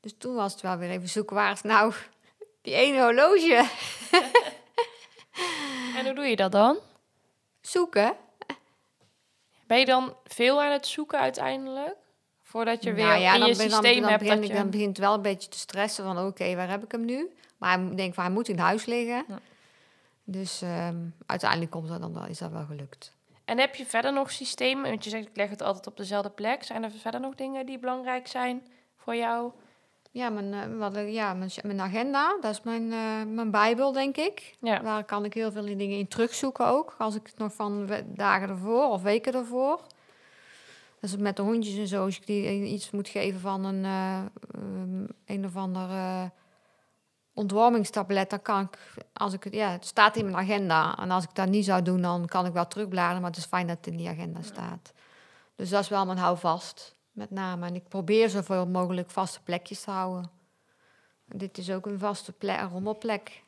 Dus toen was het wel weer even zoeken, waar is nou die ene horloge? En hoe doe je dat dan? Zoeken. Ben je dan veel aan het zoeken uiteindelijk? Voordat je weer Nou ja, in je ben- dan, systeem dan, hebt begin dat ik, je... dan begint het wel een beetje te stressen van oké, waar heb ik hem nu? Maar hij denkt van hij moet in huis liggen. Ja. Dus ehm, uiteindelijk komt dat dan wel, is dat wel gelukt. En heb je verder nog systemen? Want je zegt, ik leg het altijd op dezelfde plek. Zijn er verder nog dingen die belangrijk zijn voor jou? Ja, mijn, eh, wat, eh, ja, mijn, mijn agenda, dat is mijn, eh, mijn bijbel, denk ik. Ja. Daar kan ik heel veel dingen in terugzoeken ook. Als ik het nog van dagen ervoor of weken ervoor. Dus met de hondjes en zo, als ik die iets moet geven van een, eh, ehm, een of ander ontwarmingstablet, dan kan ik, als ik het, ja, het staat in mijn agenda. En als ik dat niet zou doen, dan kan ik wel terugbladeren, maar het is fijn dat het in die agenda staat. Dus dat is wel mijn houvast, met name. En ik probeer zoveel mogelijk vaste plekjes te houden. Dit is ook een vaste plek, een rommelplek.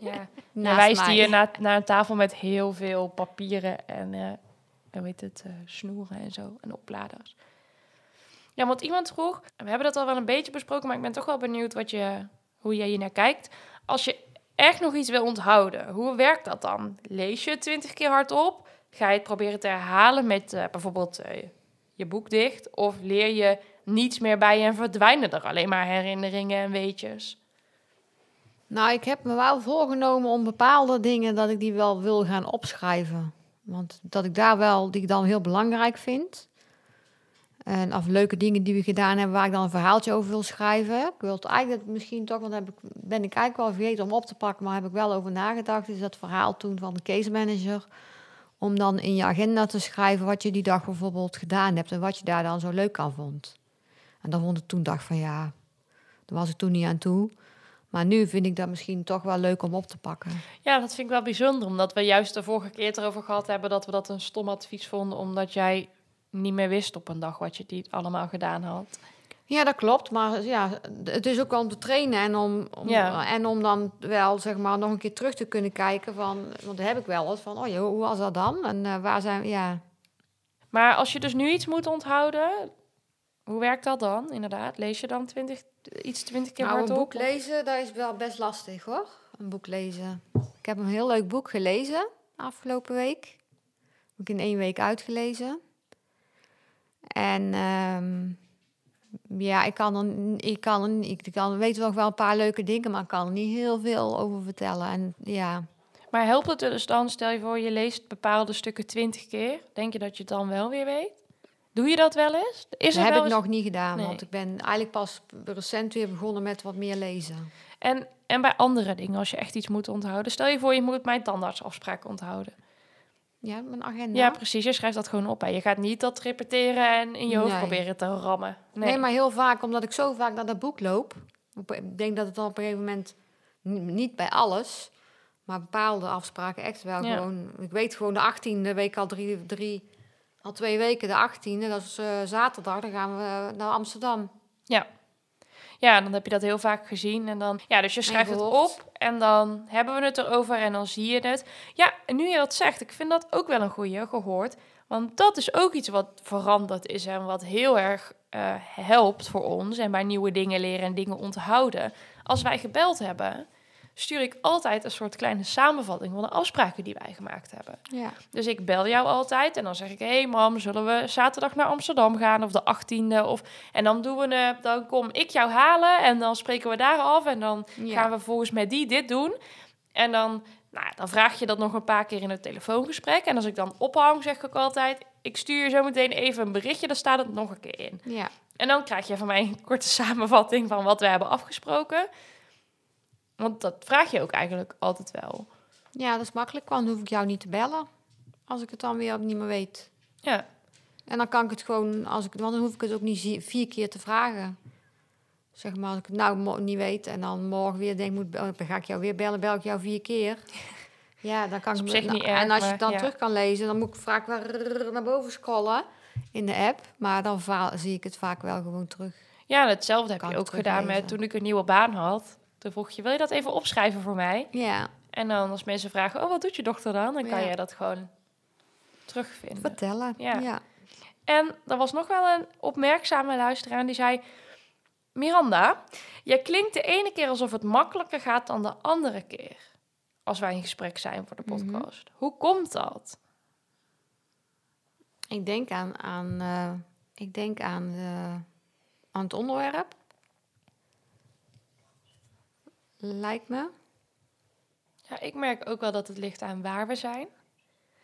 Ja. Je naast wijst mij. hier naar, naar een tafel met heel veel papieren en eh hoe heet het, eh, snoeren en zo en opladers. Ja, want iemand vroeg, we hebben dat al wel een beetje besproken, maar ik ben toch wel benieuwd wat je, hoe jij hier naar kijkt. Als je echt nog iets wil onthouden, hoe werkt dat dan? Lees je het twintig keer hardop? Ga je het proberen te herhalen met eh, bijvoorbeeld eh, je boek dicht? Of leer je niets meer bij je en verdwijnen er alleen maar herinneringen en weetjes? Nou, ik heb me wel voorgenomen om bepaalde dingen dat ik die wel wil gaan opschrijven. Want dat ik daar wel, die ik dan heel belangrijk vind. En of leuke dingen die we gedaan hebben waar ik dan een verhaaltje over wil schrijven. Ik wil het eigenlijk misschien toch, want heb ik, ben ik eigenlijk wel vergeten om op te pakken, maar heb ik wel over nagedacht. Is dat verhaal toen van de case manager. Om dan in je agenda te schrijven wat je die dag bijvoorbeeld gedaan hebt en wat je daar dan zo leuk aan vond. En dan vond ik toen dacht van ja, daar was ik toen niet aan toe. Maar nu vind ik dat misschien toch wel leuk om op te pakken. Ja, dat vind ik wel bijzonder, omdat we juist de vorige keer erover gehad hebben dat we dat een stom advies vonden, omdat jij niet meer wist op een dag wat je die allemaal gedaan had. Ja, dat klopt. Maar ja, het is ook om te trainen en om, om, Ja. en om dan wel zeg maar nog een keer terug te kunnen kijken van, want dat heb ik wel eens van, oh joh, hoe was dat dan? En eh, waar zijn we? Ja, Maar als je dus nu iets moet onthouden, hoe werkt dat dan? Inderdaad, lees je dan 20, iets twintig keer nou, een boek lezen, dat is wel best lastig hoor. Een boek lezen. Ik heb een heel leuk boek gelezen afgelopen week. Heb ik in één week uitgelezen. En ehm, ja, ik kan, er, ik, kan er, ik kan weet nog wel een paar leuke dingen, maar ik kan er niet heel veel over vertellen. En ja, Maar helpt het dus dan, stel je voor, je leest bepaalde stukken twintig keer, denk je dat je het dan wel weer weet? Doe je dat wel eens? Is dat er heb wel ik nog niet gedaan, Nee. want ik ben eigenlijk pas recent weer begonnen met wat meer lezen. En, en bij andere dingen, als je echt iets moet onthouden. Stel je voor, je moet mijn tandartsafspraak onthouden. Ja, mijn agenda. Ja, precies. Je schrijft dat gewoon op. Hè. Je gaat niet dat repeteren en in je hoofd Nee. proberen te rammen. Nee. Nee. maar heel vaak, omdat ik zo vaak naar dat boek loop. op- Ik denk dat het dan op een gegeven moment, ni- niet bij alles, maar bepaalde afspraken echt wel Ja. gewoon. Ik weet gewoon de 18e week al drie, drie al twee weken, de 18e, dat is eh, zaterdag, dan gaan we naar Amsterdam. Ja. Ja, dan heb je dat heel vaak gezien. En dan, ja, dus je schrijft het op en dan hebben we het erover en dan zie je het. Ja, en nu je dat zegt, ik vind dat ook wel een goeie, gehoord. Want dat is ook iets wat veranderd is en wat heel erg eh, helpt voor ons. En bij nieuwe dingen leren en dingen onthouden. Als wij gebeld hebben, stuur ik altijd een soort kleine samenvatting van de afspraken die wij gemaakt hebben. Ja. Dus ik bel jou altijd en dan zeg ik: Hé hey mam, zullen we zaterdag naar Amsterdam gaan of de 18e? Of, en dan, doen we, dan kom ik jou halen en dan spreken we daar af. En dan Ja. gaan we volgens met die dit doen. En dan, nou, dan vraag je dat nog een paar keer in het telefoongesprek. En als ik dan ophang, zeg ik altijd: Ik stuur je zo meteen even een berichtje, daar staat het nog een keer in. Ja. En dan krijg je van mij een korte samenvatting van wat we hebben afgesproken. Want dat vraag je ook eigenlijk altijd wel. ja, dat is makkelijk, want dan hoef ik jou niet te bellen. Als ik het dan weer niet meer weet. Ja, En dan kan ik het gewoon, als ik, want dan hoef ik het ook niet vier keer te vragen. Zeg maar, als ik het nou niet weet en dan morgen weer denk, moet, be- dan ga ik jou weer bellen, bel ik jou vier keer. Ja, dan kan ik me- zich nou, niet erg, En als je het dan ja. terug kan lezen, dan moet ik vaak wel naar boven scrollen in de app. Maar dan zie ik het vaak wel gewoon terug. Ja, hetzelfde heb je ik ook gedaan met toen ik een nieuwe baan had. Toen vroeg je, wil je dat even opschrijven voor mij? Ja, En dan als mensen vragen, oh, wat doet je dochter dan? Dan kan Ja. jij dat gewoon terugvinden. vertellen. Ja. Ja. En er was nog wel een opmerkzame luisteraar die zei... Miranda, jij klinkt de ene keer alsof het makkelijker gaat dan de andere keer. Als wij in gesprek zijn voor de Mhm. podcast. Hoe komt dat? Ik denk aan, aan, eh, ik denk aan, eh, aan het onderwerp. Lijkt me. Ja, ik merk ook wel dat het ligt aan waar we zijn.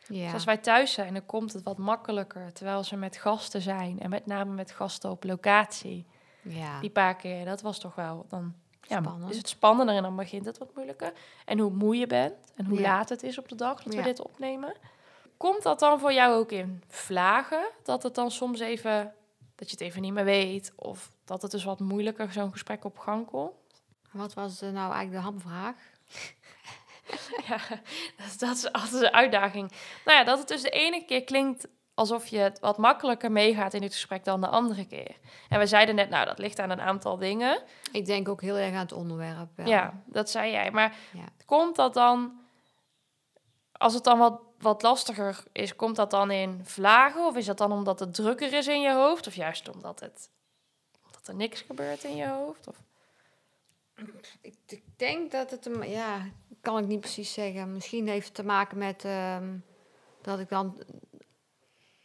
Ja. Dus als wij thuis zijn, dan komt het wat makkelijker. Terwijl ze met gasten zijn. En met name met gasten op locatie. ja. Die paar keer, dat was toch wel... Dan ja, is het spannender en dan begint het wat moeilijker. En hoe moe je bent en hoe Ja. laat het is op de dag dat we dit opnemen. Komt dat dan voor jou ook in vlagen? Dat het dan soms even... Dat je het even niet meer weet? Of dat het dus wat moeilijker zo'n gesprek op gang komt? Wat was eh, nou eigenlijk de hamvraag? Ja, dat, dat is altijd een uitdaging. Nou ja, dat het dus de ene keer klinkt alsof je het wat makkelijker meegaat in het gesprek dan de andere keer. En we zeiden net, nou, dat ligt aan een aantal dingen. Ik denk ook heel erg aan het onderwerp. Ja, dat zei jij. Maar Ja. komt dat dan, als het dan wat, wat lastiger is, komt dat dan in vlagen? Of is dat dan omdat het drukker is in je hoofd? Of juist omdat, het, omdat er niks gebeurt in je hoofd? Of? Ik, ik denk dat het hem, ja, kan ik niet precies zeggen. Misschien heeft het te maken met ehm, dat ik dan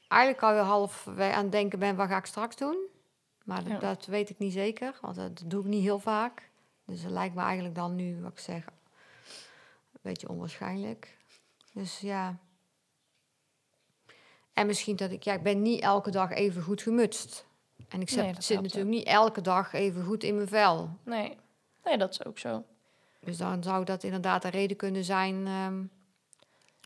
eigenlijk alweer half aan het denken ben, wat ga ik straks doen? Maar dat, Ja. dat weet ik niet zeker, want dat doe ik niet heel vaak. Dus het lijkt me eigenlijk dan nu, wat ik zeg, een beetje onwaarschijnlijk. Dus ja. En misschien dat ik, ja, ik ben niet elke dag even goed gemutst. En ik zit, Nee, natuurlijk niet elke dag even goed in mijn vel. Nee. Nee, dat is ook zo. Dus dan zou dat inderdaad een reden kunnen zijn ehm,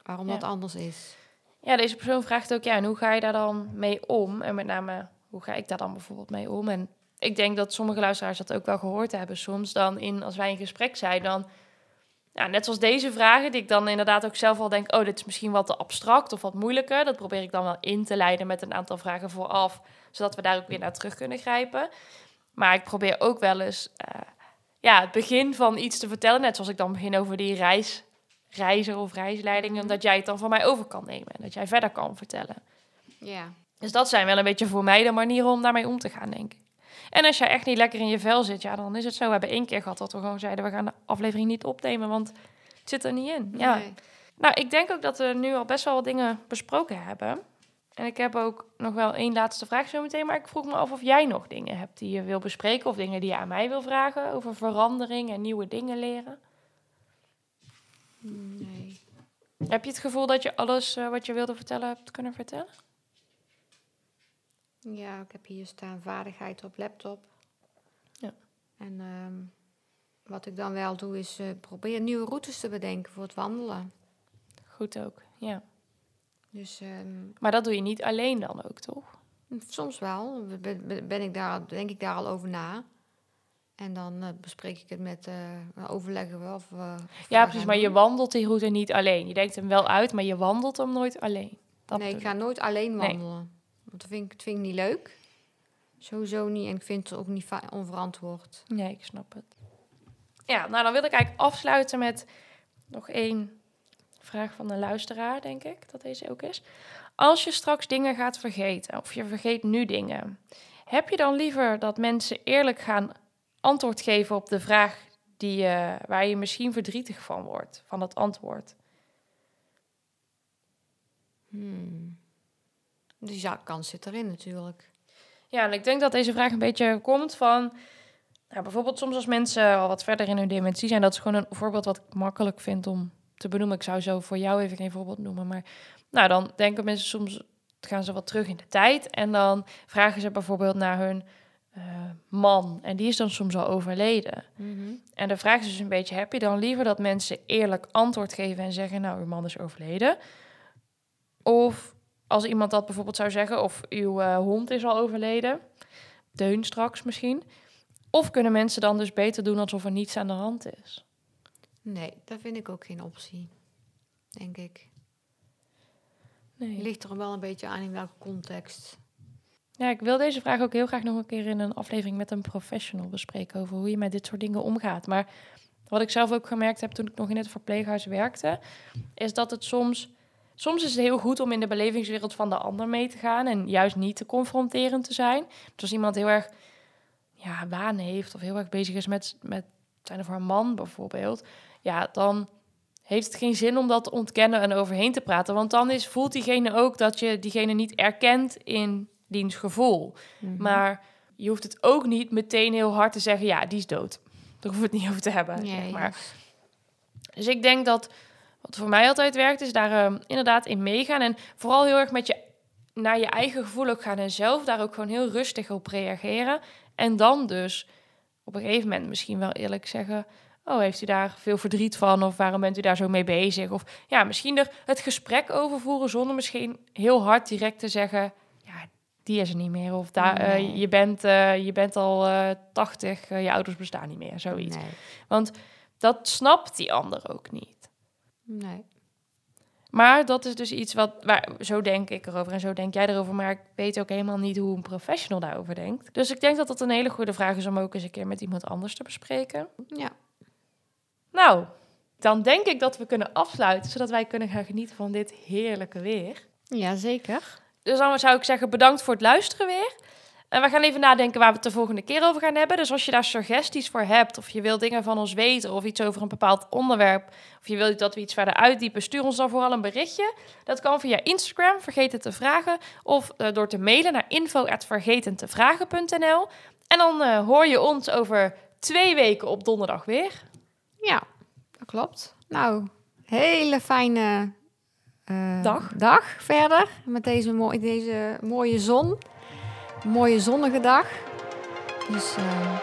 waarom Ja. dat anders is. Ja, deze persoon vraagt ook, ja, en hoe ga je daar dan mee om? En met name, hoe ga ik daar dan bijvoorbeeld mee om? En ik denk dat sommige luisteraars dat ook wel gehoord hebben. Soms dan, in, als wij in gesprek zijn, dan... Ja, net zoals deze vragen, die ik dan inderdaad ook zelf al denk... oh, dit is misschien wat te abstract of wat moeilijker. Dat probeer ik dan wel in te leiden met een aantal vragen vooraf... zodat we daar ook weer naar terug kunnen grijpen. Maar ik probeer ook wel eens... eh, ja, het begin van iets te vertellen... net zoals ik dan begin over die reis, reizen of reisleidingen... dat jij het dan van mij over kan nemen en dat jij verder kan vertellen. Ja. Dus dat zijn wel een beetje voor mij de manieren om daarmee om te gaan, denk ik. En als jij echt niet lekker in je vel zit, ja, dan is het zo. We hebben één keer gehad dat we gewoon zeiden... we gaan de aflevering niet opnemen, want het zit er niet in. Ja. Nee. Nou, ik denk ook dat we nu al best wel wat dingen besproken hebben. En ik heb ook nog wel één laatste vraag zo meteen. Maar ik vroeg me af of jij nog dingen hebt die je wil bespreken... of dingen die je aan mij wil vragen over verandering en nieuwe dingen leren. nee. Heb je het gevoel dat je alles eh, wat je wilde vertellen hebt kunnen vertellen? Ja, ik heb hier staan vaardigheid op laptop. Ja. En ehm, wat ik dan wel doe is eh probeer nieuwe routes te bedenken voor het wandelen. Goed ook, ja. Dus ehm, Maar dat doe je niet alleen dan ook, toch? soms wel ben, ik daar, denk ik daar al over na. En dan eh, bespreek ik het met, eh, overleggen we of Ja, precies. Maar je wandelt die route niet alleen. Je denkt hem wel uit, maar je wandelt hem nooit alleen. Dat nee, ik ga nooit alleen Nee. wandelen. Want dat vind ik, dat vind ik niet leuk. Sowieso niet. En ik vind het ook niet onverantwoord. Nee, ik snap het. Ja, nou dan wil ik eigenlijk afsluiten met nog één vraag van de luisteraar, denk ik, dat deze ook is. Als je straks dingen gaat vergeten, of je vergeet nu dingen, heb je dan liever dat mensen eerlijk gaan antwoord geven op de vraag die, je- waar je misschien verdrietig van wordt, van dat antwoord? Hmm. Dus ja, kans zit erin natuurlijk. Ja, en ik denk dat deze vraag een beetje komt van... Nou, bijvoorbeeld soms als mensen al wat verder in hun dementie zijn... dat is gewoon een voorbeeld wat ik makkelijk vind om te benoemen. Ik zou zo voor jou even geen voorbeeld noemen. Maar nou, dan denken mensen soms... gaan ze wat terug in de tijd. En dan vragen ze bijvoorbeeld naar hun eh, man. En die is dan soms al overleden. En de vraag is dus een beetje... heb je dan liever dat mensen eerlijk antwoord geven... en zeggen, nou, uw man is overleden? Of als iemand dat bijvoorbeeld zou zeggen... of uw eh, hond is al overleden... deun straks misschien... Of kunnen mensen dan dus beter doen alsof er niets aan de hand is? Nee, dat vind ik ook geen optie. Denk ik. Nee. Ligt er wel een beetje aan in welke context. Ja, ik wil deze vraag ook heel graag nog een keer in een aflevering met een professional bespreken over hoe je met dit soort dingen omgaat. Maar wat ik zelf ook gemerkt heb toen ik nog in het verpleeghuis werkte, is dat het soms. Soms is het heel goed om in de belevingswereld van de ander mee te gaan en juist niet te confronterend te zijn. Dus als iemand heel erg ja, waan heeft of heel erg bezig is met, met zijn of haar man bijvoorbeeld, ja, dan heeft het geen zin om dat te ontkennen en overheen te praten. Want dan is, voelt diegene ook dat je diegene niet erkent in diens gevoel. Mhm. Maar je hoeft het ook niet meteen heel hard te zeggen, ja, die is dood. Daar hoeven we het niet over te hebben. Nee, zeg maar. Dus ik denk dat wat voor mij altijd werkt, is daar ehm, inderdaad in meegaan. En vooral heel erg met je naar je eigen gevoel ook gaan en zelf daar ook gewoon heel rustig op reageren. En dan dus op een gegeven moment misschien wel eerlijk zeggen. Oh, heeft u daar veel verdriet van? Of waarom bent u daar zo mee bezig? Of ja, misschien er het gesprek over voeren zonder misschien heel hard direct te zeggen. Ja, die is er niet meer. Of daar, eh, je, bent, eh, je bent al eh 80, eh, je ouders bestaan niet meer. Zoiets. Nee. Want dat snapt die ander ook niet. nee. Maar dat is dus iets wat, waar, zo denk ik erover en zo denk jij erover. Maar ik weet ook helemaal niet hoe een professional daarover denkt. Dus ik denk dat dat een hele goede vraag is om ook eens een keer met iemand anders te bespreken. Ja. Nou, dan denk ik dat we kunnen afsluiten, zodat wij kunnen gaan genieten van dit heerlijke weer. ja, zeker. Dus dan zou ik zeggen bedankt voor het luisteren weer. En we gaan even nadenken waar we het de volgende keer over gaan hebben. Dus als je daar suggesties voor hebt, of je wil dingen van ons weten, of iets over een bepaald onderwerp, of je wilt dat we iets verder uitdiepen, stuur ons dan vooral een berichtje. Dat kan via Instagram, vergeet het te vragen, of eh, door te mailen naar info@vergetentevragen.nl. En dan eh, hoor je ons over twee weken op donderdag weer. Ja, dat klopt. Nou, hele fijne eh, Dag. dag verder met deze, mooi, deze mooie zon. Mooie zonnige dag. Dus eh,